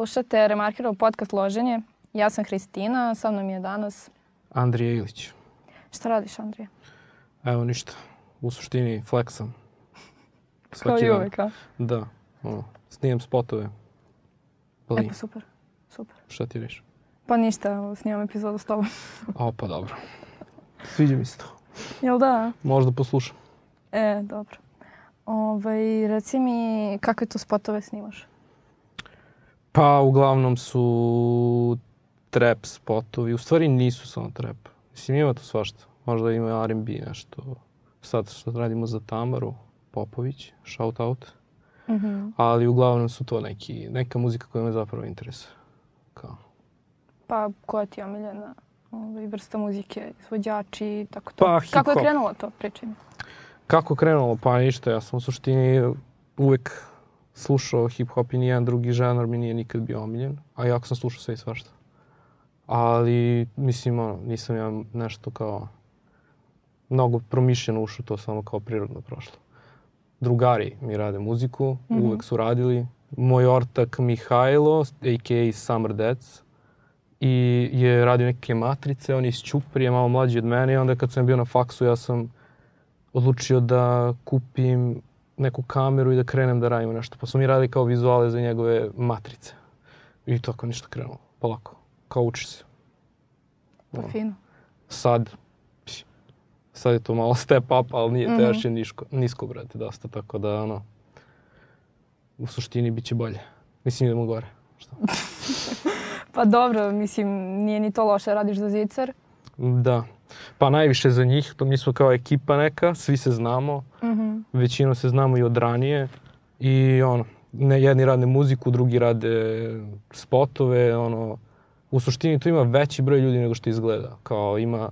Slušate Remarkirov podcast Loženje. Ja sam Hristina, sa mnom je danas... Andrija Ilić. Šta radiš, Andrija? Evo ništa. U suštini fleksam. Kao i uvek, a? Da. Ono, snijem spotove. E Bli. pa super, super. Šta ti reći? Pa ništa, snimam epizodu s tobom. O, pa dobro. Sviđa mi se to. Jel da? Možda poslušam. E, dobro. Ovaj, reci mi kakve tu spotove snimaš? Pa, uglavnom su trap spotovi. U stvari nisu samo trap. Mislim, ima to svašta. Možda ima R&B nešto. Sad što radimo za Tamaru Popović, shout out. Mhm. Ali uglavnom su to neki, neka muzika koja me zapravo interesuje. Kao. Pa koja ti je omiljena ovaj, vrsta muzike, izvođači, tako to? Pa, Kako je krenulo to, pričaj mi. Kako krenulo? Pa ništa, ja sam u suštini uvek slušao hip-hop i nijedan drugi žanr mi nije nikad bio omiljen, a jako sam slušao sve i svašta. Ali, mislim, ono, nisam ja nešto kao mnogo promišljeno ušao, to samo kao prirodno prošlo. Drugari mi rade muziku, Mhm. uvek su radili. Moj ortak Mihajlo, a.k.a. Summer Dance, i je radio neke matrice, on je iz Ćuprije, malo mlađi od mene i onda kad sam bio na faksu ja sam odlučio da kupim neku kameru i da krenem da radim nešto. Pa smo mi radili kao vizuale za njegove matrice. I tako ništa krenulo, polako, kao uči se. Pa fino. Sad, sad je to malo step up, ali nije, to još je nisko, nisko, brate, dosta, tako da, ono, u suštini bit će bolje. Mislim, idemo gore. Šta? Pa dobro, mislim, nije ni to loše, radiš za zicar. Da. Pa najviše za njih, to mi smo kao ekipa neka, svi se znamo, Mhm. većinom se znamo i od ranije i ono, ne, jedni rade muziku, drugi rade spotove, ono, u suštini tu ima veći broj ljudi nego što izgleda. Kao ima,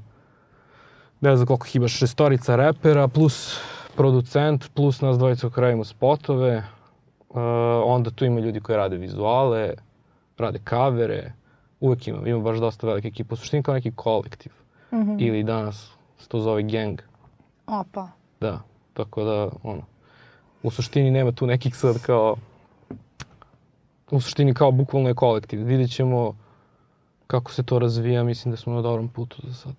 ne znam koliko ima, šestorica repera, plus producent, plus nas dvojica koji radimo spotove. Uh, onda tu ima ljudi koji rade vizuale, rade kavere, uvek ima, ima baš dosta velike ekipe. U suštini kao neki kolektiv. Mhm. Ili danas se to zove gang. Opa. Da, tako da, ono, u suštini nema tu nekih sad kao, u suštini kao bukvalno je kolektiv. Vidjet ćemo kako se to razvija, mislim da smo na dobrom putu za sad.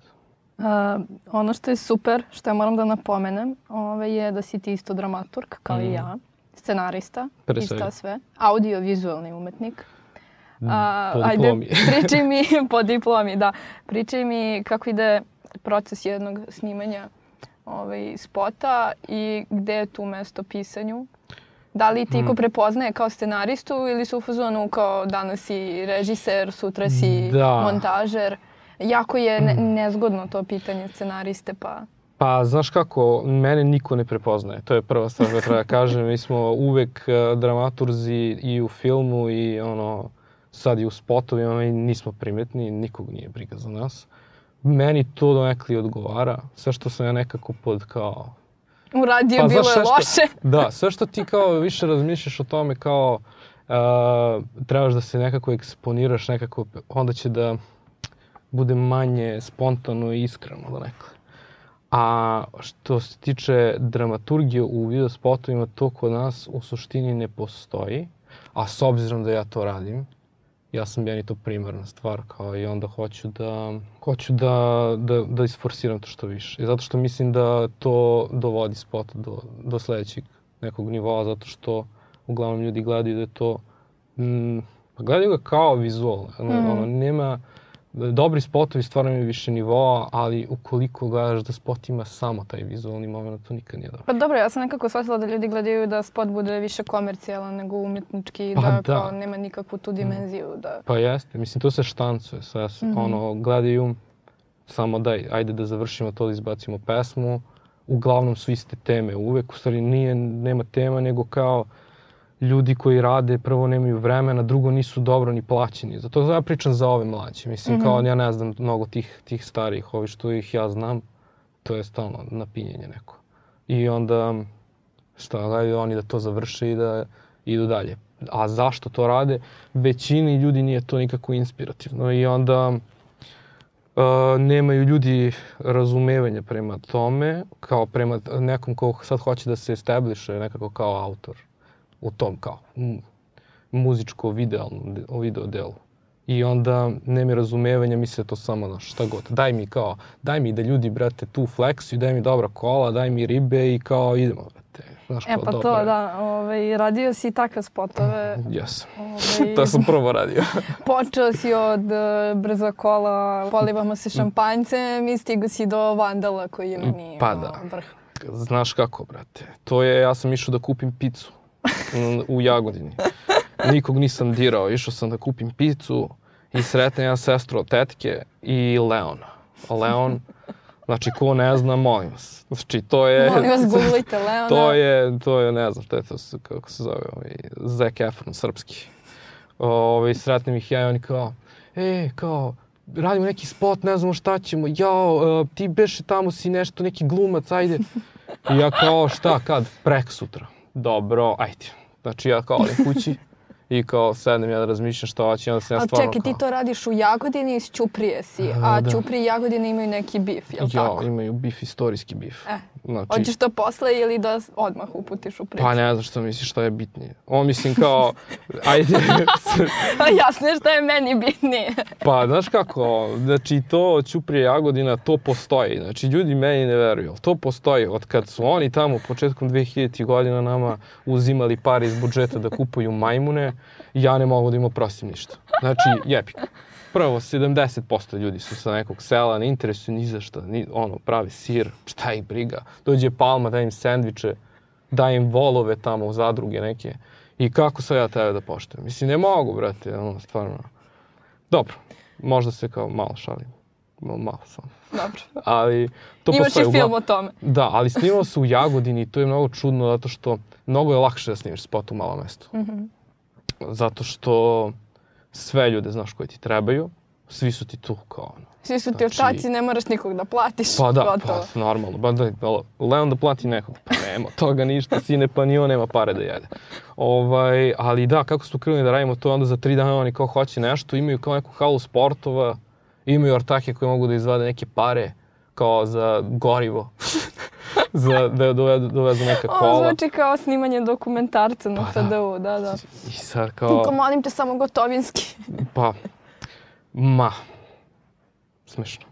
Uh, ono što je super, što ja moram da napomenem, ove, je da si ti isto dramaturg, kao i Mhm. ja, scenarista, Pre isto sve, audio-vizualni umetnik. A, Po ajde, pričaj mi, po diplomi, da. Pričaj mi kako ide proces jednog snimanja ovaj, spota i gde je tu mesto pisanju. Da li ti Hmm. iko prepoznaje kao scenaristu ili su u fazonu kao danas si režiser, sutra si Da. montažer? Jako je ne, nezgodno to pitanje scenariste, pa... Pa, znaš kako, mene niko ne prepoznaje. To je prva stvar koju treba da kažem. Mi smo uvek eh, dramaturzi i u filmu i ono, sad i u spotovima i nismo primetni, nikog nije briga za nas. Meni to donekli odgovara. Sve što sam ja nekako pod kao Uradio Pa, bilo je sve što- loše. Da, sve što ti kao više razmišljaš o tome kao uh, trebaš da se nekako eksponiraš nekako, onda će da bude manje spontano i iskreno donekle. A što se tiče dramaturgije u video spotovima, to kod nas u suštini ne postoji. A s obzirom da ja to radim, ja sam meni to primarna stvar kao i onda hoću da hoću da, da, da isforsiram to što više. Zato što mislim da to dovodi spot do, do sledećeg nekog nivoa, zato što uglavnom ljudi gledaju da je to mm, pa gledaju ga kao vizual. Ono, Mhm. ono, nema, dobri spotovi stvarno imaju više nivoa, ali ukoliko gledaš da spot ima samo taj vizualni moment, to nikad nije dobro. Pa dobro, ja sam nekako shvatila da ljudi gledaju da spot bude više komercijalan nego umjetnički, Pa da, da. kao nema nikakvu tu dimenziju. Da... Pa jeste, mislim to se štancuje, sve se, Mhm. ono, gledaju samo daj, ajde da završimo to, da izbacimo pesmu, uglavnom su iste teme uvek, u stvari nije, nema tema, nego kao ljudi koji rade, prvo nemaju vremena, drugo nisu dobro ni plaćeni. Zato ja pričam za ove mlađe, mislim Mhm. kao ja ne znam mnogo tih, tih starijih, ovi što ih ja znam, to je stalno napinjenje neko. I onda, šta, gledaju oni da to završe i da idu dalje. A zašto to rade? Većini ljudi nije to nikako inspirativno i onda uh, nemaju ljudi razumevanja prema tome, kao prema nekom ko sad hoće da se establiše nekako kao autor u tom kao. Muzičko videalno, de- video delo. I onda nema razumevanja, misle to samo na šta god. Daj mi kao, daj mi da ljudi, brate, tu fleksuju, daj mi dobra kola, daj mi ribe i kao idemo, brate. Znaš, E kao, pa dobro to, da, ovaj, radio si takve spotove. Jesam. Ovaj, to sam prvo radio. Počeo si od e, brza kola, polivamo se šampanjcem i stigo si do vandala koji je meni Pa da. vrh. Znaš kako, brate? To je, ja sam išao da kupim picu u Jagodini. Nikog nisam dirao, išao sam da kupim picu i sretnem ja sestru od tetke i Leona. Leon, znači ko ne zna, molim vas. Znači to je... Molim vas, googlite Leona. To je, to je, ne znam šta je to, kako se zove, ovaj, Zac Efron, srpski. Ovaj, sretnem ih ja i oni kao, e, kao, radimo neki spot, ne znamo šta ćemo, jao, e, ti beše tamo si nešto, neki glumac, ajde. I ja kao, šta, kad? Prek sutra. Dobro, ajde. Znači ja kao odem kući i kao sednem ja da razmišljam šta hoću i onda sam ja stvarno čekaj, ti kao, to radiš u Jagodini iz Ćuprije si, A, a da. Ćuprije i Jagodina imaju neki bif, jel ja, tako? imaju bif, istorijski bif. E, Znači, Hoćeš to posle ili da odmah uputiš u priču? pa ne znam što misliš šta je bitnije. On mislim kao, ajde, jasno je šta je meni bitnije. Pa, znaš kako, znači to Ćuprije Jagodina, to postoji. Znači, ljudi meni ne veruju, to postoji. Od kad su oni tamo početkom 2000 godina nama uzimali pare iz budžeta da kupuju majmune, ja ne mogu da im oprostim ništa. Znači, jepik. Prvo, 70% ljudi su sa nekog sela, ne interesuju ni za šta, ni, ono, pravi sir, šta ih briga. Dođe Palma, da im sendviče, da im volove tamo u zadruge neke. I kako sad ja tebe da poštujem? Mislim, ne mogu, brate, ono, stvarno. Dobro, možda se kao malo šalim. Malo, malo sam. Dobro. Ali to Imaš postoji i film o tome. Da, ali snimao se u Jagodini i to je mnogo čudno zato što mnogo je lakše da snimiš spot u malom mestu. Mhm. Zato što sve ljude znaš koji ti trebaju, svi su ti tu kao ono. Svi su ti Znači- ortaci, ne moraš nikog da platiš. Pa da, Gotovo. pa normalno. Ba da, da, Leon da plati nekog, pa nema toga ništa, sine, pa ni on nema pare da jede. Ovaj, ali da, kako smo krenuli da radimo to, onda za tri dana oni kao hoće nešto, imaju kao neku halu sportova, imaju ortake koje mogu da izvade neke pare, kao za gorivo, za da dovedu, dovezu neka Ovo kola. zvuči kao snimanje dokumentarca na Pa da. FDU, da, da. I sad kao, molim te samo gotovinski. pa, ma, smešno.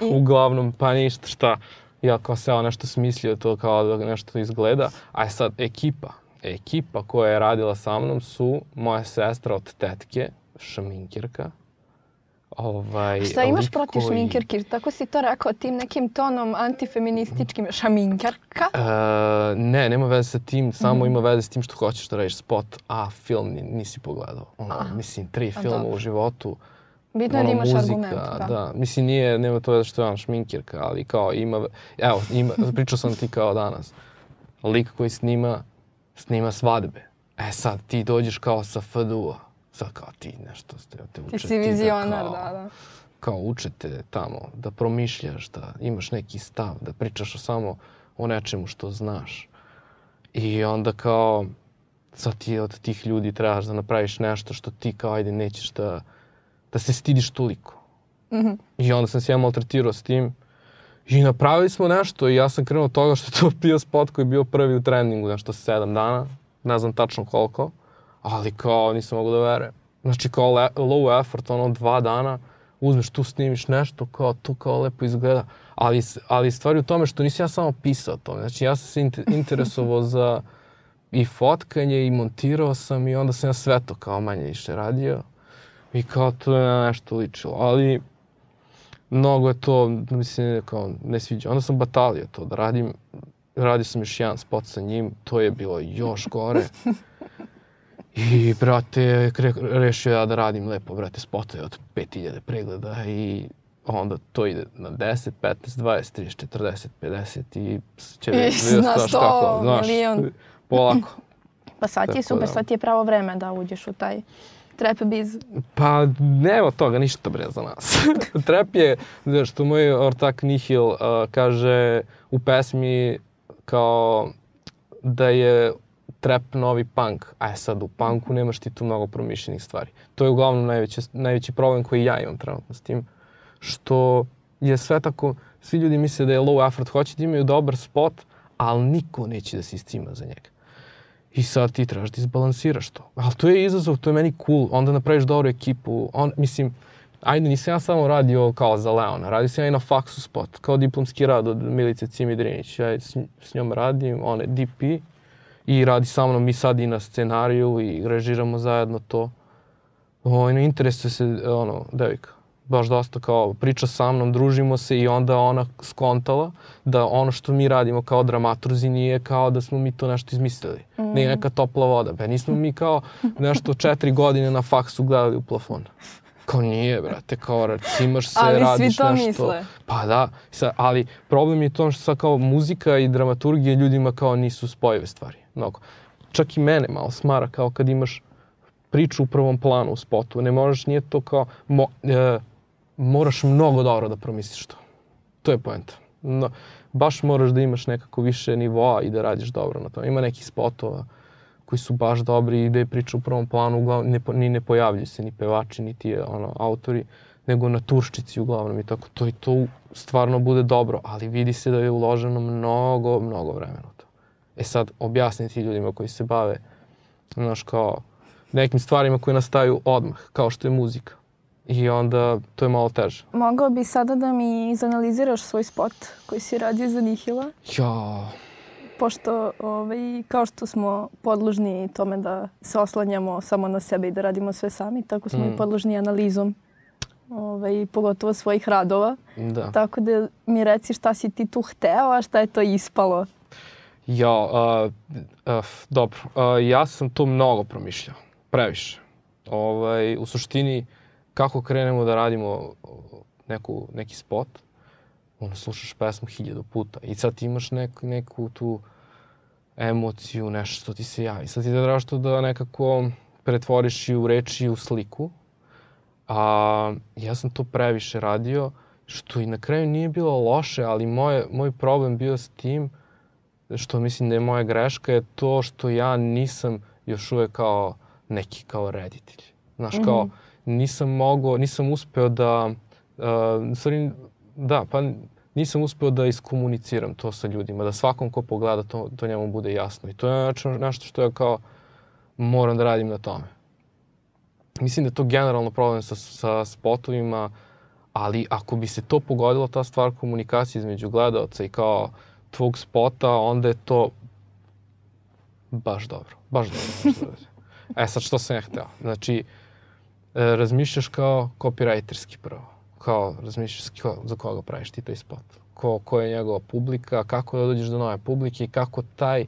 I? Uglavnom, pa ništa, šta, ja kao seo nešto smislio to kao da nešto izgleda, a sad ekipa, ekipa koja je radila sa mnom su moja sestra od tetke, šminkirka, ovaj, Šta imaš lik protiv koji- šminkerki? Tako si to rekao tim nekim tonom antifeminističkim. Šminkerka? E, ne, nema veze sa tim, samo Mhm. ima veze s tim što hoćeš da radiš spot, a film ni- nisi pogledao. Ono, A. mislim, tri A filma dobro. u životu, Bitno je da imaš muzika, argument. Da. da. Mislim, nije, nema to veze što je ona šminkirka, ali kao ima, evo, ima, pričao sam ti kao danas. Lik koji snima, snima svadbe. E sad, ti dođeš kao sa FDU-a. Sad kao ti nešto ste, te uče Ti si vizionar, kao, da, da. Kao učete tamo da promišljaš, da imaš neki stav, da pričaš o samo o nečemu što znaš. I onda kao, sad ti od tih ljudi trebaš da napraviš nešto što ti kao ajde nećeš da, da se stidiš toliko. Mhm. I onda sam se ja maltretirao s tim. I napravili smo nešto i ja sam krenuo od toga što je to bio spot koji je bio prvi u trendingu, nešto sedam dana, ne znam tačno koliko, ali kao nisam mogu da verujem. Znači kao le, low effort, ono dva dana, uzmeš tu snimiš nešto, kao tu kao lepo izgleda, ali, ali stvari u tome što nisam ja samo pisao o tome, znači ja sam se inter- interesovao za i fotkanje i montirao sam i onda sam ja sve to kao manje više radio i kao to je nešto ličilo, ali mnogo je to, mislim, kao ne sviđa. Onda sam batalio to da radim, radio sam još jedan spot sa njim, to je bilo još gore. I, brate, kre, rešio ja da radim lepo, brate, spotove od 5000 pregleda i onda to ide na 10, 15, 20, 30, 40, 50 i će I na znaš 100 kako, znaš, milion. polako. Pa sad ti je super, da. sad ti je pravo vreme da uđeš u taj trap biz. Pa nema toga ništa bre za nas. Trap je, znaš, što moj ortak Nihil uh, kaže u pesmi kao da je trap novi punk, a sad u punku nemaš ti tu mnogo promišljenih stvari. To je uglavnom najveći, najveći problem koji ja imam trenutno s tim, što je sve tako, svi ljudi misle da je low effort, hoće da imaju dobar spot, ali niko neće da se iscima za njega. I sad ti trebaš da izbalansiraš to. Ali to je izazov, to je meni cool. Onda napraviš dobru ekipu. On, mislim, ajde, nisam ja samo radio kao za Leona, radio sam ja i na faksu spot, kao diplomski rad od Milice Cimidrinić. Ja s, s njom radim, on je DP i radi sa mnom mi sad i na scenariju i režiramo zajedno to. O, ne interesuje se, ono, devika baš dosta kao priča sa mnom, družimo se i onda ona skontala da ono što mi radimo kao dramaturzi nije kao da smo mi to nešto izmislili. Mm. Nije neka topla voda. Be, nismo mi kao nešto četiri godine na faksu gledali u plafon. Kao nije, brate, kao cimaš se, ali radiš svi to nešto. misle. Pa da, sad, ali problem je to što sad kao muzika i dramaturgija ljudima kao nisu spojive stvari. Mnogo. Čak i mene malo smara kao kad imaš priču u prvom planu u spotu. Ne možeš, nije to kao... Mo, e, moraš mnogo dobro da promisliš to. To je poenta. No, baš moraš da imaš nekako više nivoa i da radiš dobro na to. Ima nekih spotova koji su baš dobri i gde je priča u prvom planu, uglavnom, ne, ni ne pojavljuju se ni pevači, ni ti ono, autori, nego na turščici uglavnom i tako. To i to stvarno bude dobro, ali vidi se da je uloženo mnogo, mnogo vremena u to. E sad, objasniti ljudima koji se bave, znaš, kao nekim stvarima koje nastaju odmah, kao što je muzika I onda to je malo teže. Mogao bi sada da mi izanaliziraš svoj spot koji si radio za Nihila? Ja. Pošto, ovaj, kao što smo podložni tome da se oslanjamo samo na sebe i da radimo sve sami, tako smo mm. i podložni analizom ovaj, pogotovo svojih radova. Da. Tako da mi reci šta si ti tu hteo, a šta je to ispalo. Ja, uh, uh, dobro. Uh, ja sam to mnogo promišljao. Previše. Ovaj, u suštini, kako krenemo da radimo neku, neki spot, ono, slušaš pesmu hiljadu puta i sad imaš neku, neku tu emociju, nešto što ti se javi. Sad ti da trebaš to da nekako pretvoriš i u reči i u sliku. A ja sam to previše radio, što i na kraju nije bilo loše, ali moje, moj problem bio s tim, što mislim da je moja greška, je to što ja nisam još uvek kao neki kao reditelj. Znaš, mm -hmm. kao, nisam mogao, nisam uspeo da, uh, stvari, da, pa nisam uspeo da iskomuniciram to sa ljudima, da svakom ko pogleda to, to njemu bude jasno. I to je nešto, što ja kao moram da radim na tome. Mislim da je to generalno problem sa, sa spotovima, ali ako bi se to pogodilo, ta stvar komunikacije između gledalca i kao tvog spota, onda je to baš dobro. Baš dobro. E sad što sam ja hteo? Znači, e, razmišljaš kao copywriterski prvo. Kao razmišljaš za koga praviš ti taj spot. Ko, ko je njegova publika, kako da dođeš do nove publike i kako taj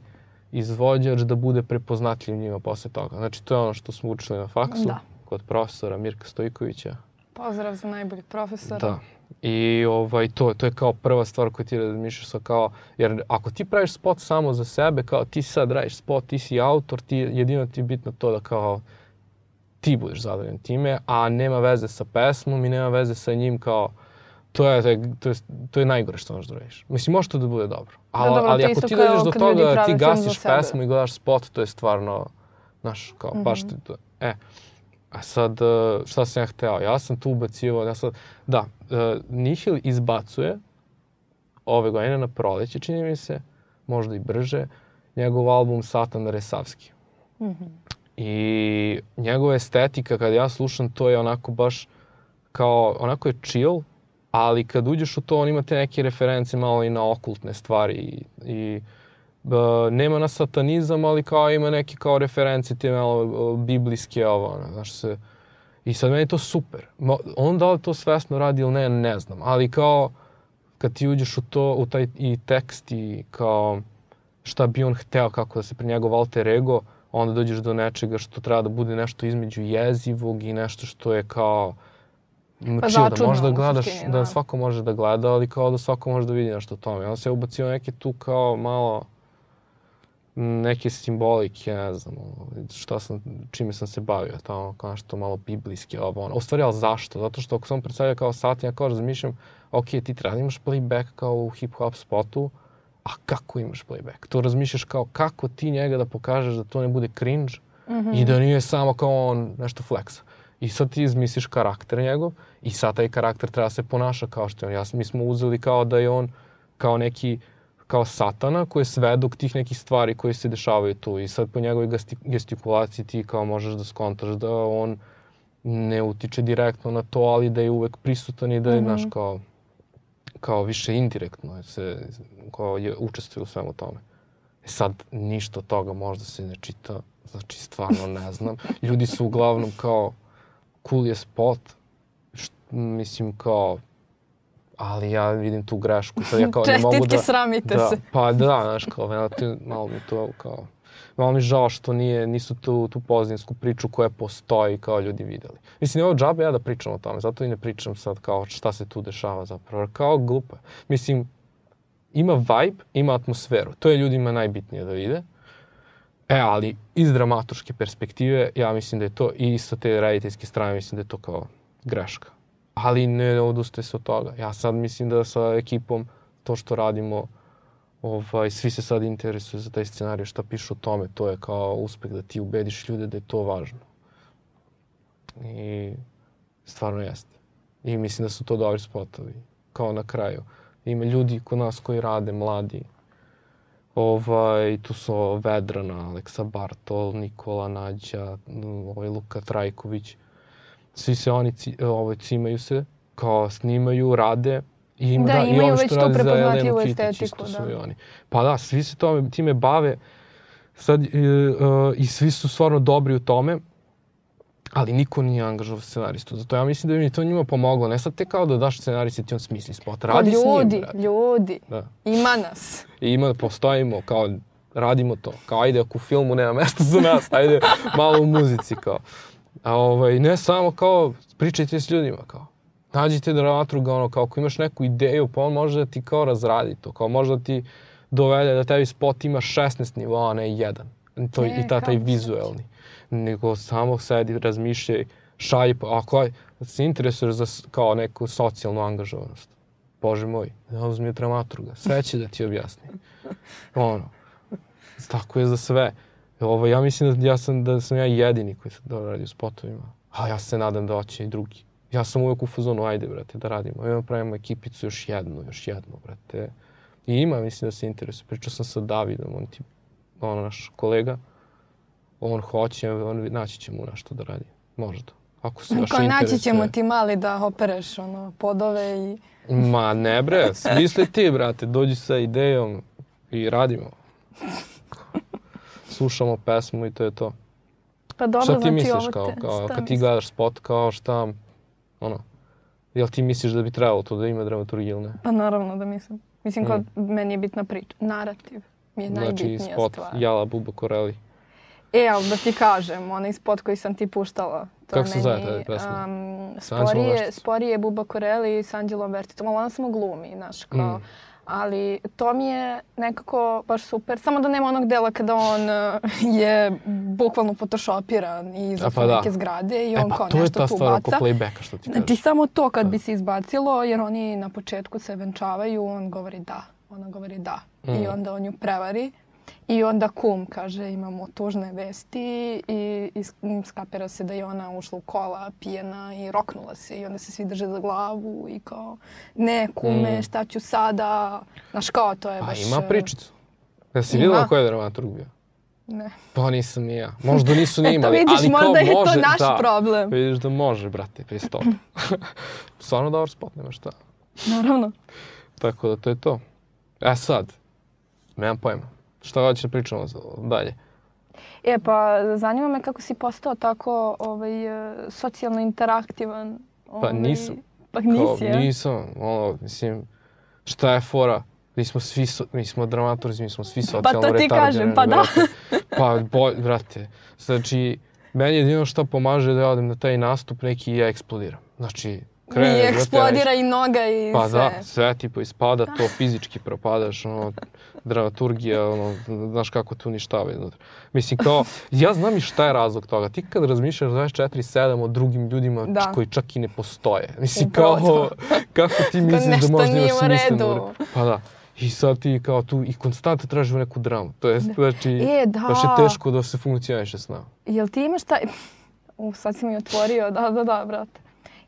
izvođač da bude prepoznatljiv njima posle toga. Znači, to je ono što smo učili na faksu Da. kod profesora Mirka Stojkovića. Pozdrav za najboljeg profesora. Da. I ovaj, to, to je kao prva stvar koju ti razmišljaš sa kao, jer ako ti praviš spot samo za sebe, kao ti sad radiš spot, ti si autor, ti, jedino ti je bitno to da kao ti budeš zadovoljan time, a nema veze sa pesmom i nema veze sa njim kao to je, to je, to je, to je najgore što možeš da radiš. Mislim, može to da bude dobro. Ali, Da, dobro, ali ako ti dođeš do toga, prave ti gasiš pesmu i gledaš spot, to je stvarno, znaš, kao, Mhm. baš ti to, e. A sad, e, šta sam ja hteo? Ja sam tu ubacivo, ja sad, da, uh, Nihil izbacuje ove godine na proleće, čini mi se, možda i brže, njegov album Satan Resavski. Mhm. I njegova estetika, kad ja slušam, to je onako baš kao, onako je chill, ali kad uđeš u to, on ima te neke reference malo i na okultne stvari i, i b, nema na satanizam, ali kao ima neke kao reference te malo e, biblijske ovo, ono, znaš se. I sad meni je to super. Mo, on da li to svesno radi ili ne, ne znam, ali kao kad ti uđeš u to, u taj i tekst i kao šta bi on hteo, kako da se pre njegov alter ego, onda dođeš do nečega što treba da bude nešto između jezivog i nešto što je kao Pa chill, da možda gledaš, suštini, da. da. svako može da gleda, ali kao da svako može da vidi nešto o tome. Onda se ubacio neke tu kao malo neke simbolike, ne znam, ono, šta sam, čime sam se bavio, tamo kao nešto malo biblijski, ovo ono. U stvari, ali zašto? Zato što ako sam predstavlja kao sat, ja kao razmišljam, ok, ti treba da imaš playback kao u hip-hop spotu, a kako imaš playback? To razmišljaš kao kako ti njega da pokažeš da to ne bude cringe Mhm. i da nije samo kao on nešto flexa. I sad ti izmisliš karakter njegov i sad taj karakter treba da se ponaša kao što je on. Ja, mi smo uzeli kao da je on kao neki kao satana koji je svedok tih nekih stvari koje se dešavaju tu i sad po njegovoj gesti- gestikulaciji ti kao možeš da skontaš da on ne utiče direktno na to, ali da je uvek prisutan i da je, mm -hmm. znaš, kao, kao više indirektno se, kao je, učestvuje u svemu tome. E sad, ništa od toga možda se ne čita, znači stvarno ne znam. Ljudi su uglavnom kao, cool je spot, št, mislim kao, ali ja vidim tu grešku. Sad ja kao ne mogu da... sramite da, se. Pa da, znaš, kao, malo, mi to kao... Malo mi žao što nije, nisu tu, tu pozdinsku priču koja postoji kao ljudi videli. Mislim, ovo džabe ja da pričam o tome, zato i ne pričam sad kao šta se tu dešava zapravo. Kao glupa. Mislim, ima vibe, ima atmosferu. To je ljudima najbitnije da vide. E, ali iz dramaturške perspektive, ja mislim da je to, i sa te rediteljske strane, mislim da je to kao greška ali ne odustaje se od toga. Ja sad mislim da sa ekipom to što radimo, ovaj, svi se sad interesuju za taj scenarij, šta pišu o tome, to je kao uspeh da ti ubediš ljude da je to važno. I stvarno jeste. I mislim da su to dobri spotovi. Kao na kraju. Ima ljudi kod nas koji rade, mladi. Ovaj, tu su Vedrana, Aleksa Bartol, Nikola Nađa, ovaj Luka Trajković svi se oni ovaj, cimaju se, kao snimaju, rade, I ima, da, da, imaju i već tu prepoznatljivu estetiku. Da. Su i oni. Pa da, svi se tome, time bave sad, e, e, i svi su stvarno dobri u tome, ali niko nije angažovao scenaristu. Zato ja mislim da mi to njima pomoglo. Ne sad te kao da daš scenarist i ti on smisli spot. Radi ljudi, s njim, brate. Ljudi, da. Ima nas. I ima, postojimo, kao radimo to. Kao ajde, ako u filmu nema mesta za nas, ajde malo u muzici, kao. A ovaj, ne samo kao pričajte s ljudima, kao. Nađite dramaturga, ono, kao ako imaš neku ideju, pa on može da ti kao razradi to, kao može da ti dovede da tebi spot ima 16 nivoa, a ne jedan. To, ne, I ta, taj vizuelni. Nego samo sedi, razmišljaj, šalji, pa ako se interesuješ za kao neku socijalnu angažovanost. Bože moj, da uzmi dramaturga, sve će da ti objasni. Ono, tako je za sve. Ovo, ja mislim da ja sam, da sam ja jedini koji sam dobro radio spotovima. A ja se nadam da hoće i drugi. Ja sam uvek u fazonu, ajde, brate, da radimo. Ajde, pravimo ekipicu još jednu, još jednu, brate. I ima, mislim da se interesuje. Pričao sam sa Davidom, on ti, ono, naš kolega. On hoće, on, naći će mu nešto da radi. Možda. Ako se baš Kao naći ćemo ti mali da opereš, ono, podove i... Ma ne bre, smisli ti, brate, dođi sa idejom i radimo slušamo pesmu i to je to. Pa dobro, šta ti znači misliš kao, te, kao kad ti gledaš spot, kao šta, ono, jel ti misliš da bi trebalo to da ima dramaturgiju ili ne? Pa naravno da mislim. Mislim, kao, mm. meni je bitna priča. Narativ mi je znači, najbitnija stvar. Znači, spot Jala Buba Koreli. E, ali da ti kažem, onaj spot koji sam ti puštala. To Kako se zove taj pesma? Um, sporije, sporije Buba Koreli i s Anđelom Verticom, ali ona samo glumi, znaš, kao... Mm ali to mi je nekako baš super. Samo da nema onog dela kada on eh, je bukvalno photoshopiran i iza pa da. neke zgrade i e, on pa, kao nešto tu baca. to je ta stvar oko playbacka što ti kažeš. Znači samo to kad da. bi se izbacilo, jer oni na početku se venčavaju, on govori da, ona govori da. Mm. I onda on ju prevari I onda kum kaže imamo tužne vesti i, i skapira se da je ona ušla u kola pijena i roknula se i onda se svi drže za glavu i kao ne kume mm. šta ću sada. Znaš kao to je pa, baš... A ima pričicu. Ja si videla ko je dramaturg bio? Ne. Pa nisam ni ja. Možda nisu ni imali, vidiš, ali možda je može, to naš da, problem. Vidiš da može, brate, pri stop. Stvarno dobar spot, nema šta. Naravno. Tako da to je to. E sad, nemam pojma. Šta hoćeš da pričamo dalje? E, pa zanima me kako si postao tako ovaj, e, socijalno interaktivan. Ovaj, pa nisam. Pa nisi, ja? Nisam, ono, mislim, šta je fora? Mi smo svi, so, mi smo dramaturzi, mi smo svi socijalno. Pa to ti kažem, pa da. pa, boj, brate, znači, meni jedino što pomaže da ja odem na taj nastup neki i ja eksplodiram. Znači, krene, I eksplodira i noga i pa sve. Pa da, sve tipo ispada, to fizički propadaš, ono, dramaturgija, ono, znaš kako te uništava iznutra. Mislim, kao, ja znam i šta je razlog toga. Ti kad razmišljaš 24-7 o drugim ljudima da. koji čak i ne postoje. Mislim, kao, kako ti misliš da možda imaš smisleno... Pa da. I sad ti kao tu i konstantno tražiš neku dramu. To je, da. znači, e, da. baš je teško da se funkcioniše s nama. Jel ti imaš taj... U, sad si mi otvorio, da, da, da, brate.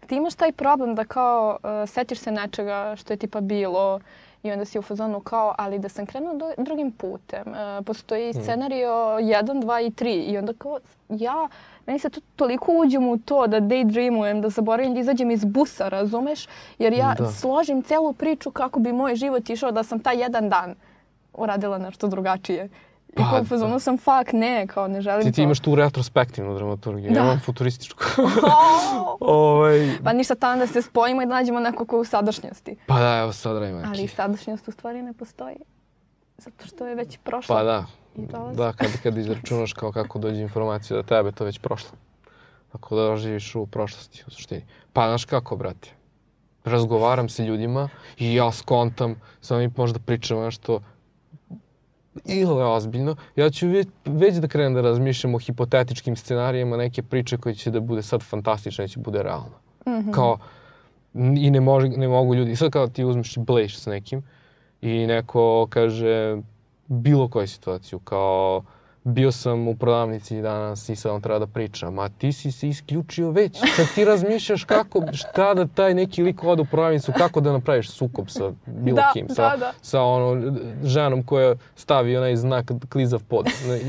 Ti imaš taj problem da kao uh, setiš se nečega što je tipa bilo I onda si u fazonu kao, ali da sam krenuo do, drugim putem. Uh, postoji scenario 1, 2 i 3. I onda kao, ja, meni se to toliko uđem u to da daydreamujem, da zaboravim da izađem iz busa, razumeš? Jer ja Da. složim celu priču kako bi moj život išao da sam taj jedan dan uradila nešto drugačije. I Pa, kao fazonu da. sam, fuck, ne, kao ne želim Ti, to. ti imaš tu retrospektivnu dramaturgiju, Da. ja imam futurističku. Ovaj, Pa ništa tamo da se spojimo i da nađemo neko ko je u sadašnjosti. pa da, evo sad radimo neki. Ali sadašnjost u stvari ne postoji. Zato što je već prošlo. Pa da, da, kad, kad izračunaš kao kako dođe informacija do tebe, to je već prošlo. Tako da živiš u prošlosti, u suštini. Pa, znaš kako, brate? Razgovaram sa ljudima i ja skontam, samo mi možda pričamo nešto ili ozbiljno, ja ću već, već da krenem da razmišljam o hipotetičkim scenarijima neke priče koje će da bude sad fantastična, će bude realna. Mhm. Kao, n- i ne, može, ne mogu ljudi, i sad kao ti uzmeš i bleješ sa nekim i neko kaže bilo koju situaciju, kao bio sam u prodavnici danas i sad vam treba da pričam, a ti si se isključio već. Sad ti razmišljaš kako, šta da taj neki lik ode u prodavnicu, kako da napraviš sukob sa bilo Da, kim, da, sa, da. sa ono, ženom koja stavi onaj znak klizav pod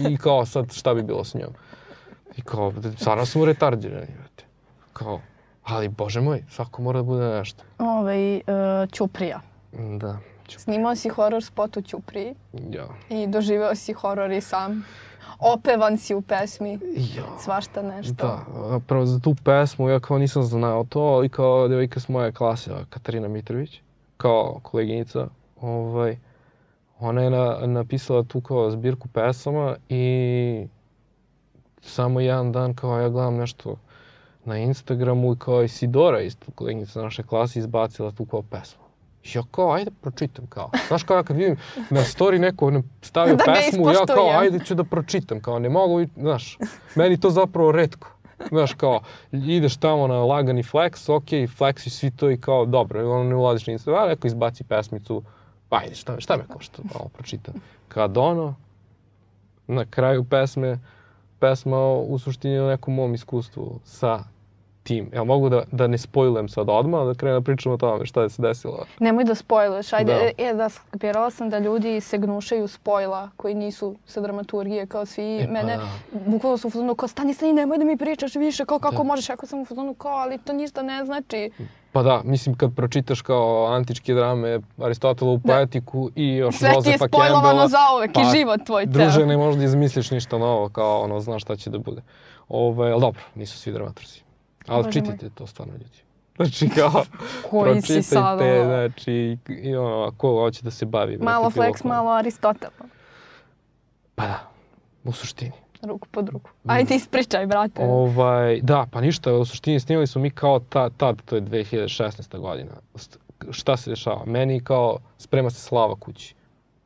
i kao sad šta bi bilo s njom. I kao, stvarno smo retardirani, brate. Kao, ali bože moj, svako mora da bude nešto. Ovaj, uh, Ćuprija. Da, Snimao si horor spot u Ćupriji ja. i doživeo si horor i sam. Opevan si u pesmi, Ja. svašta nešto. Da, prvo za tu pesmu ja kao nisam znao to, ali kao devojka s moje klase, Katarina Mitrović, kao koleginica, ovaj, ona je na, napisala tu kao zbirku pesama i samo jedan dan kao ja gledam nešto na Instagramu i kao Isidora isto koleginica naše klase izbacila tu kao pesmu. Ja kao, ajde pročitam kao. Znaš kao ja kad vidim na story neko ne stavio Da pesmu, ja kao, ajde ću da pročitam, kao ne mogu, znaš, meni to zapravo redko. Znaš, kao, ideš tamo na lagani flex, ok, flexi svi to i kao, dobro, ono ne ulaziš ni sve, neko izbaci pesmicu, pa ajde, šta, šta me košta, malo pročitam. Kad ono, na kraju pesme, pesma u suštini o nekom mom iskustvu sa tim. Jel mogu da, da ne spojlujem sad odmah, da krenem da pričam o tome šta je se desilo? Nemoj da spojluješ, ajde, Da. e, da, skapirala sam da ljudi se gnušaju spojla koji nisu sa dramaturgije, kao svi E, pa mene, da. bukvalno su u fazonu kao stani, stani, nemoj da mi pričaš više, kao kako Da. možeš, ako sam u fazonu kao, ali to ništa ne znači. Pa da, mislim kad pročitaš kao antičke drame, Aristotelovu Da. poetiku i još Sve ti je Josefa spojlovano Campbella, za uvek pa, i život tvoj ceo. Druže, ne možeš da izmisliš ništa novo, kao ono, znaš šta će da bude. Ove, ali dobro, nisu svi dramaturzi. Ali čitajte to stvarno ljudi. Znači kao, Koji si sad, znači, i ono, ko hoće da se bavi. brate, malo bilo flex, malo Aristotel. Pa da, u suštini. Ruku pod ruku. Ajde ispričaj, brate. Ovaj, da, pa ništa, u suštini snimali smo mi kao ta, tad, to je 2016. godina. Šta se dešava? Meni kao sprema se slava kući.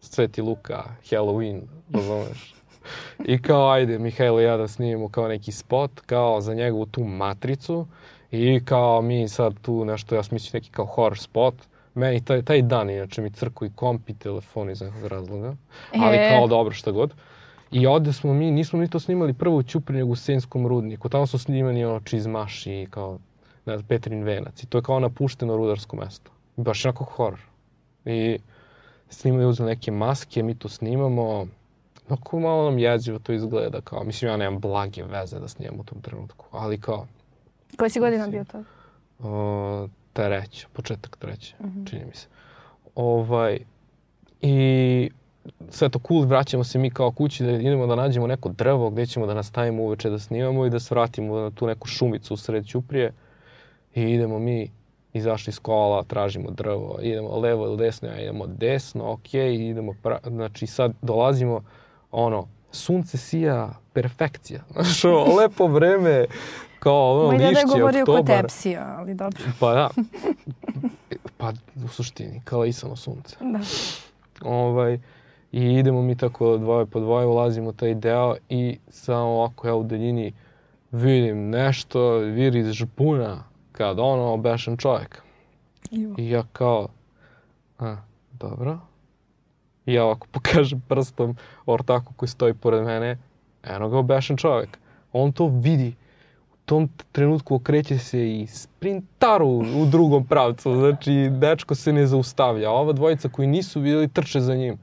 Sveti Luka, Halloween, razumeš? I kao, ajde, Mihajlo i ja da snimimo kao neki spot, kao za njegovu tu matricu. I kao mi sad tu nešto, ja sam mislio neki kao horror spot. Meni taj, taj dan, inače, mi crku i komp i telefon iz nekog razloga. Ali E. kao dobro, šta god. I ovde smo mi, nismo mi to snimali prvo u Ćupri, nego u Senskom rudniku. Tamo su snimani ono čizmaši i kao, ne Petrin venac. I to je kao napušteno rudarsko mesto. Baš onako horor. I snimaju uzeli neke maske, mi to snimamo. Onako malo nam jezivo to izgleda. Kao, mislim, ja nemam blage veze da snimam u tom trenutku. Ali kao, Koji si godina bio tad? o, treća, početak treće, čini mi se. Ovaj, I sve to cool, vraćamo se mi kao kući da idemo da nađemo neko drvo gde ćemo da nastavimo uveče da snimamo i da svratimo na tu neku šumicu u sred Ćuprije. I idemo mi, izašli iz kola, tražimo drvo, idemo levo ili desno, ja idemo desno, ok, idemo, pra... znači sad dolazimo, ono, sunce sija, perfekcija, znaš, lepo vreme, kao ono, Moj deda je lišće, govorio kod oktobar. tepsija, ali dobro. Pa da. Pa u suštini, kao isano sunce. Da. Ovaj, I idemo mi tako dvoje po dvoje, ulazimo u taj deo i samo ovako ja u daljini vidim nešto, viri iz žpuna, kad ono, bešan čovjek. Ivo. I ja kao, a, dobro. I ja ovako pokažem prstom ortaku koji stoji pored mene, eno ga obešen čovjek. On to vidi u tom trenutku okreće se i sprintaru u drugom pravcu. Znači, dečko se ne zaustavlja. A ova dvojica koji nisu videli trče za njim.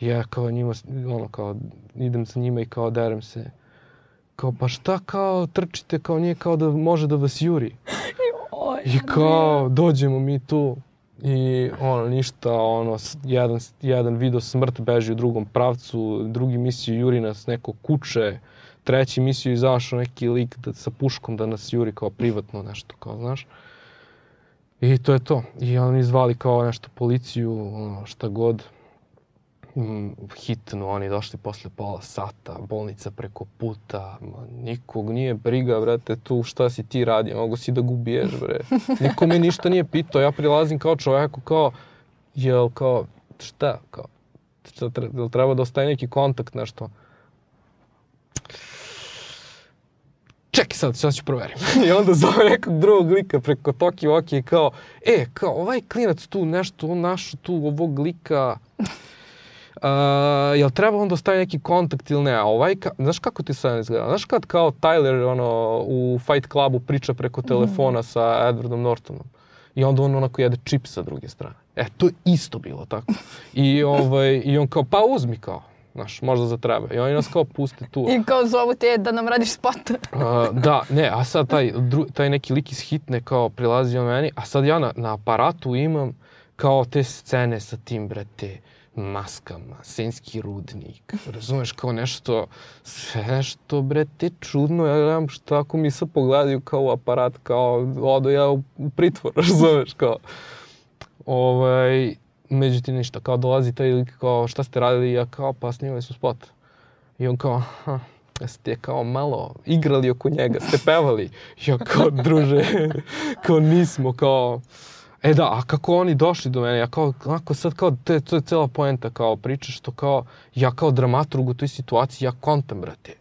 I ja kao njima, ono kao, idem sa njima i kao derem se. Kao, pa šta kao trčite, kao nije kao da može da vas juri. I kao, dođemo mi tu i ono, ništa, ono, jedan, jedan video smrt beži u drugom pravcu, drugi mislio juri nas neko kuće, treći mislio izašao neki lik da, sa puškom da nas juri kao privatno nešto, kao, znaš. I to je to. I oni zvali kao nešto policiju, ono, šta god. Mm, hitno, oni došli posle pola sata, bolnica preko puta, ma, nikog nije briga, brate, tu šta si ti radi, mogu si da gubiješ, bre. Niko me ništa nije pitao, ja prilazim kao čoveku, kao, jel, kao, šta, kao, šta, jel treba da ostaje neki kontakt, nešto. Čekaj sad, sad ću proverim. I onda zove nekog drugog lika preko Toki Oki i kao, e, kao, ovaj klinac tu nešto, on našao tu ovog lika, Uh, jel treba onda ostavi neki kontakt ili ne? A ovaj, ka, znaš kako ti sad izgleda? Znaš kad kao Tyler ono, u Fight Clubu priča preko telefona sa Edwardom Nortonom? I onda on onako jede čip sa druge strane. E, to je isto bilo tako. I, ovaj, I on kao, pa uzmi kao. Znaš, možda za treba. I oni nas kao puste tu. I kao zovu te da nam radiš spot. Uh, da, ne, a sad taj, dru, taj neki lik iz hitne kao prilazi o meni, a sad ja na, na aparatu imam kao te scene sa tim, brate, maskama, senski rudnik, razumeš, kao nešto, sve nešto, brate, čudno, ja gledam šta ako mi se pogledaju kao aparat, kao odo ja u, pritvor, razumeš, kao, ovaj, međutim ništa, kao dolazi taj lik, kao šta ste radili, ja kao pa snimali smo spot. I on kao, aha, ste kao malo igrali oko njega, ste pevali. Ja kao, druže, kao nismo, kao... E da, a kako oni došli do mene, ja kao, onako sad kao, te, to je cela poenta, kao priča što kao, ja kao dramaturg u toj situaciji, ja kontam, brate.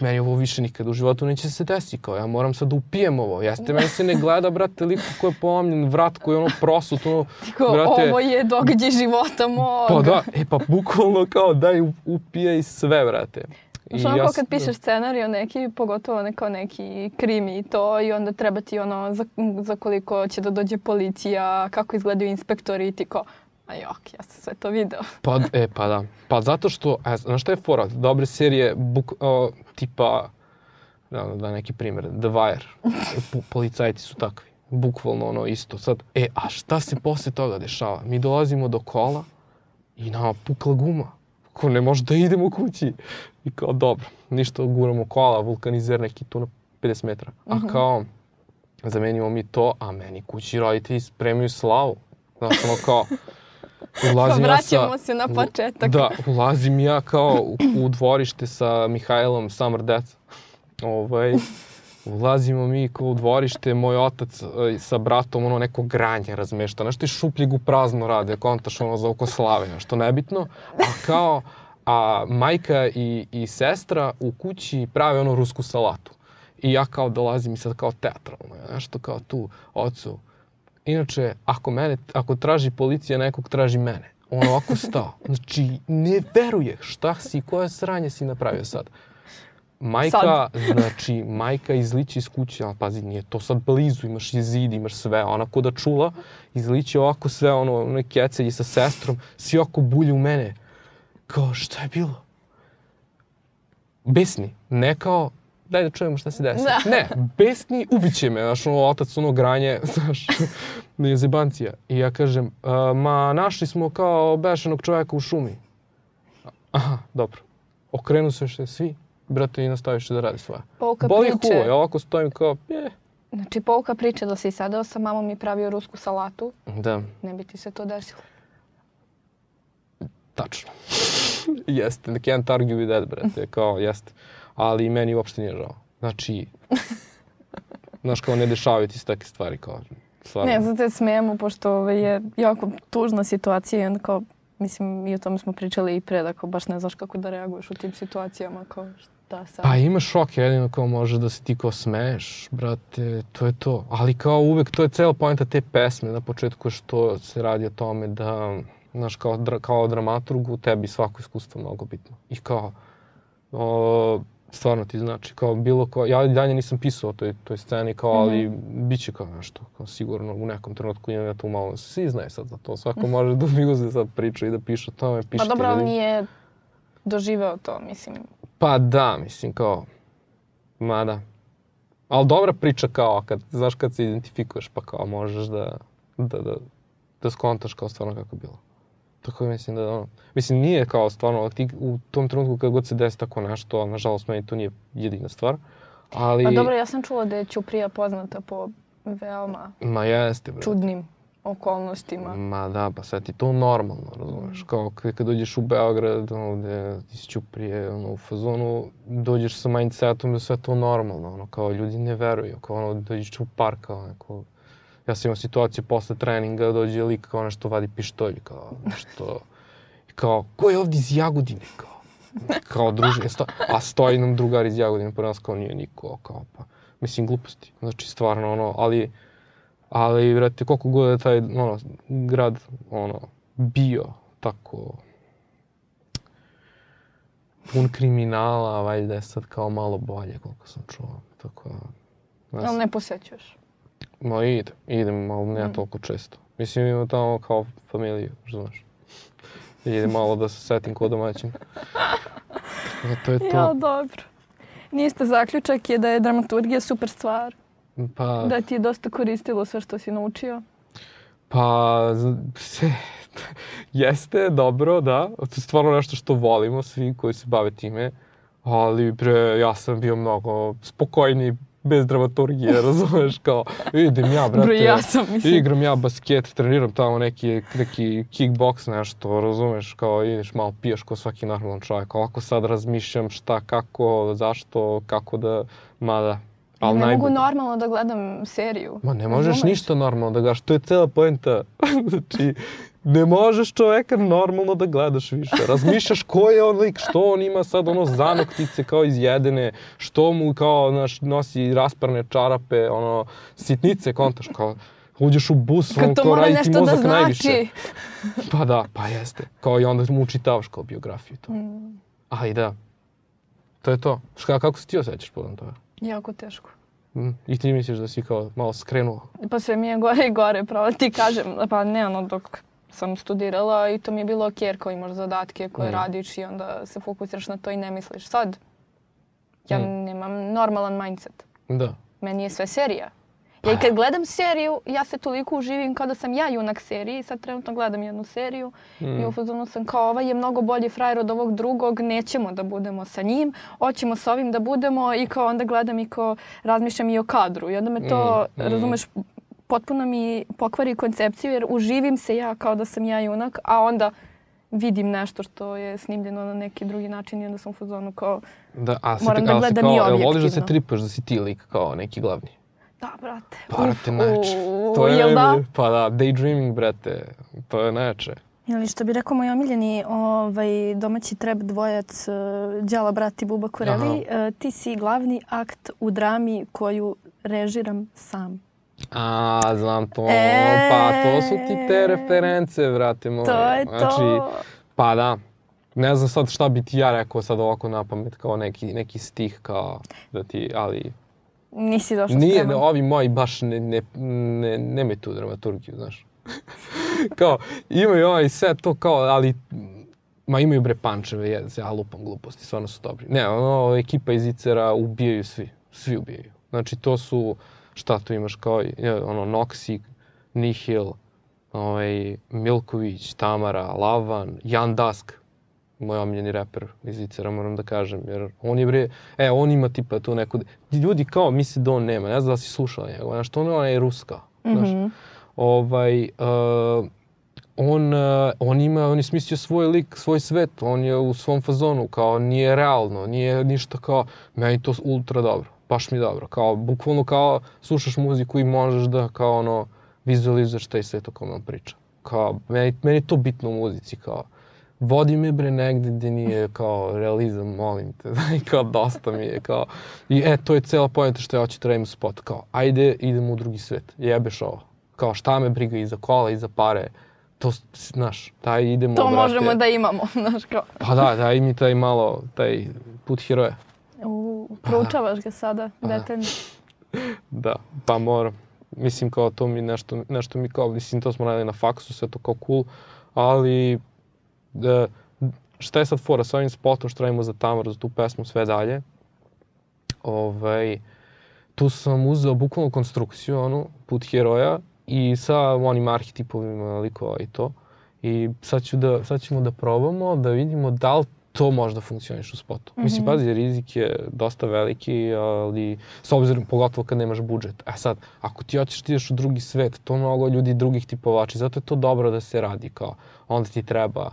Meni ovo više nikad u životu neće se desiti, kao ja moram sad da upijem ovo. Jeste, meni se ne gleda, brate, liko ko je polomljen vrat, koji je ono prosut, ono, Kao, brate, ovo je događaj života mog. Pa da, e pa bukvalno kao daj upijaj sve, brate. Znaš ono kao sam- kad pišeš scenarij neki, pogotovo neko neki krimi i to i onda treba ti ono za, za koliko će da dođe policija, kako izgledaju inspektori i ti kao, a jok, ja sam sve to video. Pa, e, pa da. Pa zato što, e, znaš šta je fora? Dobre serije, buk, o, tipa, da, da neki primjer, The Wire, po, policajci su takvi. Bukvalno ono isto. Sad, e, a šta se posle toga dešava? Mi dolazimo do kola i nama pukla guma. Ko ne može da idemo kući. I kao, dobro, ništa, guramo kola, vulkanizer neki tu na 50 metara. A kao, zamenimo mi to, a meni kući roditelji spremaju slavu. Znaš, ono kao, ulazim ja sa... Vraćamo se na početak. Da, ulazim ja kao u, u dvorište sa Mihajlom Summer Death. Ovaj, ulazimo mi kao u dvorište, moj otac e, sa bratom ono neko granje razmešta, nešto iz šupljeg u prazno rade, kontaš ono za oko slave, nešto nebitno, a kao, a majka i, i sestra u kući prave ono rusku salatu. I ja kao dolazim i sad kao teatralno, nešto kao tu, ocu, Inače, ako mene, ako traži policija nekog, traži mene. On ovako stao. Znači, ne veruje šta si, koje sranje si napravio sad. Majka, Sad. znači, majka izliči iz kuće, ali pazi, nije to sad blizu, imaš i zid, imaš sve, ona ko da čula, izliči ovako sve, ono, one kecelji sa sestrom, svi oko bulje u mene. Kao, šta je bilo? Besni, ne kao, daj da čujemo šta se desi. Da. Ne, besni, ubiće me, znaš, ono, otac, ono, granje, znaš, je zebancija. I ja kažem, "A, ma, našli smo kao obešenog čovjeka u šumi. Aha, dobro. Okrenu se še svi, brate, i nastaviš da radi svoje. Pouka Boli priče. hulo, ja ovako stojim kao, je, Znači, pouka priče da si sedeo sa mamom i pravio rusku salatu, da, ne bi ti se to desilo. tačno. jeste, can't argue with that, brate, kao, jeste. Ali meni uopšte nije žao. Znači, znaš, kao ne dešavaju ti se takve stvari, kao, stvarno. Ne, zato se smijemo, pošto ovaj, je jako tužna situacija i onda kao, mislim, i o tome smo pričali i pre, da kao baš ne znaš kako da reaguješ u tim situacijama, kao šta sad. Pa ima šok jedino kao može da se ti kao smeješ, brate, to je to. Ali kao uvek, to je cela poenta te pesme na početku što se radi o tome da, znaš, kao, dra, kao dramaturgu tebi svako iskustvo mnogo bitno. I kao, o, stvarno ti znači, kao bilo ko, ja dalje nisam pisao o toj, toj sceni, kao, ali mm -hmm. bit će kao nešto, kao sigurno u nekom trenutku imam ja tu malo, svi znaju sad za to, svako može da mi uzme sad priču i da piše o tome, piše Pa dobro, ali nije doživeo to, mislim. Pa da, mislim, kao, mada. Ali dobra priča kao, kad, znaš, kad se identifikuješ, pa kao možeš da, da, da, da skontaš kao stvarno kako je bilo. Tako da mislim da, ono, mislim, nije kao stvarno, ti u tom trenutku kad god se desi tako nešto, nažalost, meni to nije jedina stvar, ali... Pa dobro, ja sam čula da je Ćuprija poznata po veoma Ma jeste, bre. čudnim okolnostima. Ma da, pa sve ti to normalno, razumeš, kao kad dođeš u Beograd, ono, gde ti si Ćuprije, ono, u fazonu, dođeš sa mindsetom da sve to normalno, ono, kao ljudi ne veruju, kao ono, dođeš u park, kao neko, ja sam imao situaciju posle treninga, dođe lik kao nešto vadi pištolj, kao nešto, i kao, ko je ovdje iz Jagodine, kao, kao druženje, sto, a stoji nam drugar iz Jagodine, po nas kao nije niko, kao pa, mislim, gluposti, znači, stvarno, ono, ali, ali, vrati, koliko god je taj, ono, grad, ono, bio tako pun kriminala, valjda je sad kao malo bolje, koliko sam čuo, tako, ne znam. Ali ne posećuješ? Ma idem, idem, ali ne mm. toliko često. Mislim, imam tamo kao familiju, znaš. Idem malo da se setim kod domaćin. Ja, to je to. Ja, dobro. Niste zaključak je da je dramaturgija super stvar. Pa... Da ti je dosta koristilo sve što si naučio. Pa, se, jeste, dobro, da. To je stvarno nešto što volimo svi koji se bave time. Ali, bre, ja sam bio mnogo spokojniji bez dramaturgije, razumeš, kao, idem ja, brate, Bro, ja sam, mislim. igram ja basket, treniram tamo neki, neki kickbox nešto, razumeš, kao, ideš malo piješ ko svaki normalan čovjek, ovako sad razmišljam šta, kako, zašto, kako da, mada, Ali ne najbolje. mogu normalno da gledam seriju. Ma ne možeš Razumeš? ništa normalno da gledaš, to je cela poenta. znači, ne možeš čoveka normalno da gledaš više. Razmišljaš ko je on lik, što on ima sad ono zanoktice kao izjedene, što mu kao naš, nosi rasparne čarape, ono, sitnice, kontaš, kao, uđeš u bus, on kao radi ti mozak da najviše. Pa da, pa jeste. Kao i onda mu učitavaš kao biografiju to. Mm. A i da. To je to. Ška, kako se ti osjećaš povodom toga? Jako teško. Mm. I ti misliš da si kao malo skrenuo? Pa sve mi je gore i gore, pravo ti kažem. Pa ne, ono, dok sam studirala i to mi je bilo ok jer kao imaš zadatke koje mm. radiš i onda se fokusiraš na to i ne misliš. Sad, ja mm. nemam normalan mindset. Da. Meni je sve serija. Ja i kad gledam seriju, ja se toliko uživim kao da sam ja junak serije. Sad trenutno gledam jednu seriju mm. i u fazonu sam kao ovaj je mnogo bolji frajer od ovog drugog, nećemo da budemo sa njim, hoćemo sa ovim da budemo i kao onda gledam i kao razmišljam i o kadru. I onda me to, mm. razumeš, potpuno mi pokvari koncepciju jer uživim se ja kao da sam ja junak, a onda vidim nešto što je snimljeno na neki drugi način i onda sam u fazonu kao da, a moram da gledam kao, i objektivno. Voliš da se tripaš da si ti lik kao neki glavni? Da, brate. Pa, brate, neče. To je, jel da? Pa da, daydreaming, brate. To je neče. Ili što bi rekao moj omiljeni ovaj, domaći treb dvojac uh, Đala, brat i Buba Kureli, uh, ti si glavni akt u drami koju režiram sam. A, znam to. E... Pa to su ti te reference, vrate moje. To je to. Znači, pa da. Ne znam sad šta bi ti ja rekao sad ovako na pamet, kao neki, neki stih, kao da ti, ali... Nisi došao Nije, spreman. ovi moji baš ne, ne, ne, nemaju tu dramaturgiju, znaš. kao, imaju ovaj sve to kao, ali Ma imaju bre pančeve, je, ja lupam gluposti, stvarno su dobri. Ne, ono, ekipa iz Icera ubijaju svi, svi ubijaju. Znači, to su, šta tu imaš kao ono Noxi, Nihil, ovaj, Milković, Tamara, Lavan, Jan Dask, moj omiljeni reper iz Icera, moram da kažem, jer on je bre, e, on ima tipa tu neku, ljudi kao misle da on nema, ne znam da si slušao njega, znaš, to ona je ruska, znaš, mm -hmm. ovaj, uh, on, uh, on ima, on je smislio svoj lik, svoj svet, on je u svom fazonu, kao nije realno, nije ništa kao, meni to ultra dobro baš mi dobro. Kao, bukvalno kao slušaš muziku i možeš da kao ono vizualizuješ taj svet o kome on priča. Kao, meni, meni to bitno u muzici, kao, vodi me bre negde gde nije kao realizam, molim te, i kao dosta mi je, kao, i e, to je cela pojenta što ja hoću da radim spot, kao, ajde, idemo u drugi svet, jebeš ovo, kao, šta me briga iza kola, iza pare, to, znaš, taj idemo, To brate. možemo da imamo, znaš, kao. Pa da, daj mi taj malo, taj put heroja. U, proučavaš ga sada Pa. detaljno. Da, pa moram. Mislim kao to mi nešto, nešto mi kao, mislim to smo radili na faksu, sve to kao cool, ali da, šta je sad fora sa ovim spotom što radimo za Tamaru, za tu pesmu sve dalje? Ovaj, tu sam uzeo bukvalno konstrukciju, onu, put heroja i sa onim arhetipovima likova i to. I sad, ću da, sad ćemo da probamo, da vidimo da li to možda funkcioniš u spotu. Mm -hmm. Mislim, pazi, rizik je dosta veliki, ali s obzirom, pogotovo kad nemaš budžet. E sad, ako ti hoćeš da ideš u drugi svet, to mnogo ljudi drugih ti povlači. Zato je to dobro da se radi kao, onda ti treba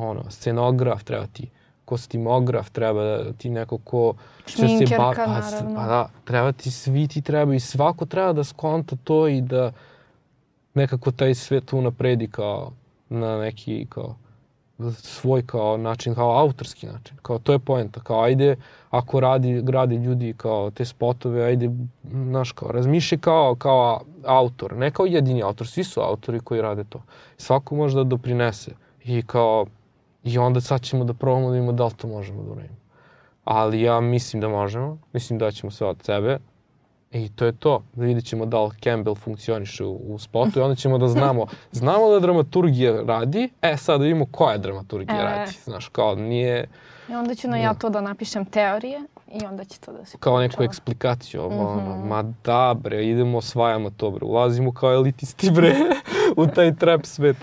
ono, scenograf, treba ti kostimograf, treba ti neko ko će se ba- pa. Pa da, treba ti, svi ti treba i svako treba da skonta to i da nekako taj svet unapredi kao na neki kao svoj kao način, kao autorski način. Kao to je poenta. Kao ajde, ako radi, radi ljudi kao te spotove, ajde, znaš, kao razmišljaj kao, kao autor. Ne kao jedini autor, svi su autori koji rade to. Svako može da doprinese. I kao, i onda sad ćemo da probamo da vidimo da li to možemo da uradimo. Ali ja mislim da možemo. Mislim da ćemo sve od sebe. I to je to. Da vidjet ćemo da li Campbell funkcioniše u, u spotu i onda ćemo da znamo. Znamo da dramaturgija radi, e sad da vidimo koja dramaturgija E. radi. Znaš, kao nije I onda ću na ja to da napišem teorije i onda će to da se kao neku eksplikaciju. Ovo, ono, Mhm. ma da bre, idemo, osvajamo to bre. Ulazimo kao elitisti bre u taj trap svet.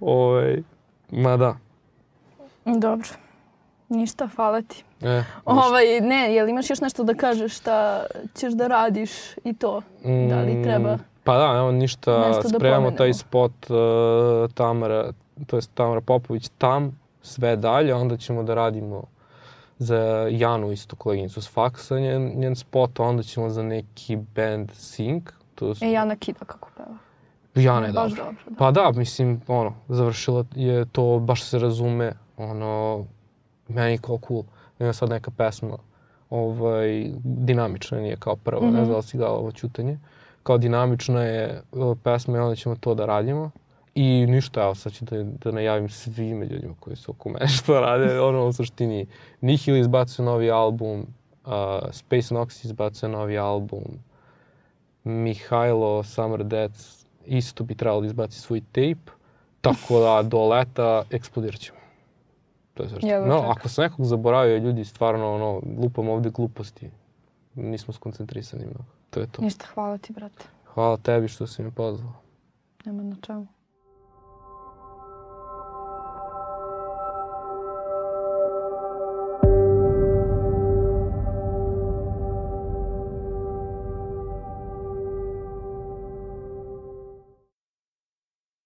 Ovaj, ma da. Dobro. Ništa, hvala ti. E. Ovaj, ne, jel imaš još nešto da kažeš šta ćeš da radiš i to? Da li treba? Mm, Pa da, evo ništa, nešto da spremamo pomenemo? taj spot uh, Tamara, to jest Tamara Popović tam, sve dalje, onda ćemo da radimo za Janu isto koleginicu s faksa, njen, njen spot, onda ćemo za neki band Sync. To su, E, Jana Kida kako peva. Jana je Baš dobra. dobro, da. Pa da, mislim, ono, završila je to, baš se razume, ono, meni kao cool. Ima sad neka pesma, ovaj, dinamična nije kao prva, mm -hmm. ne Mhm. znam da si gledala ovo čutanje. Kao dinamična je uh, pesma i onda ćemo to da radimo. I ništa, evo sad ću da, da najavim svim ljudima koji su oko mene što rade. Ono, u suštini, Nihil izbacuje novi album, uh, Space Nox izbacuje novi album, Mihajlo Summer Death isto bi trebalo da izbaci svoj tape, tako da do leta eksplodirat ćemo. To je sve što. Jedva No, ako sam nekog zaboravio, ljudi, stvarno, ono, lupam ovde gluposti. Nismo skoncentrisani mnogo. To je to. Ništa, hvala ti, brate. Hvala tebi što si me pozvao. Nema na čemu.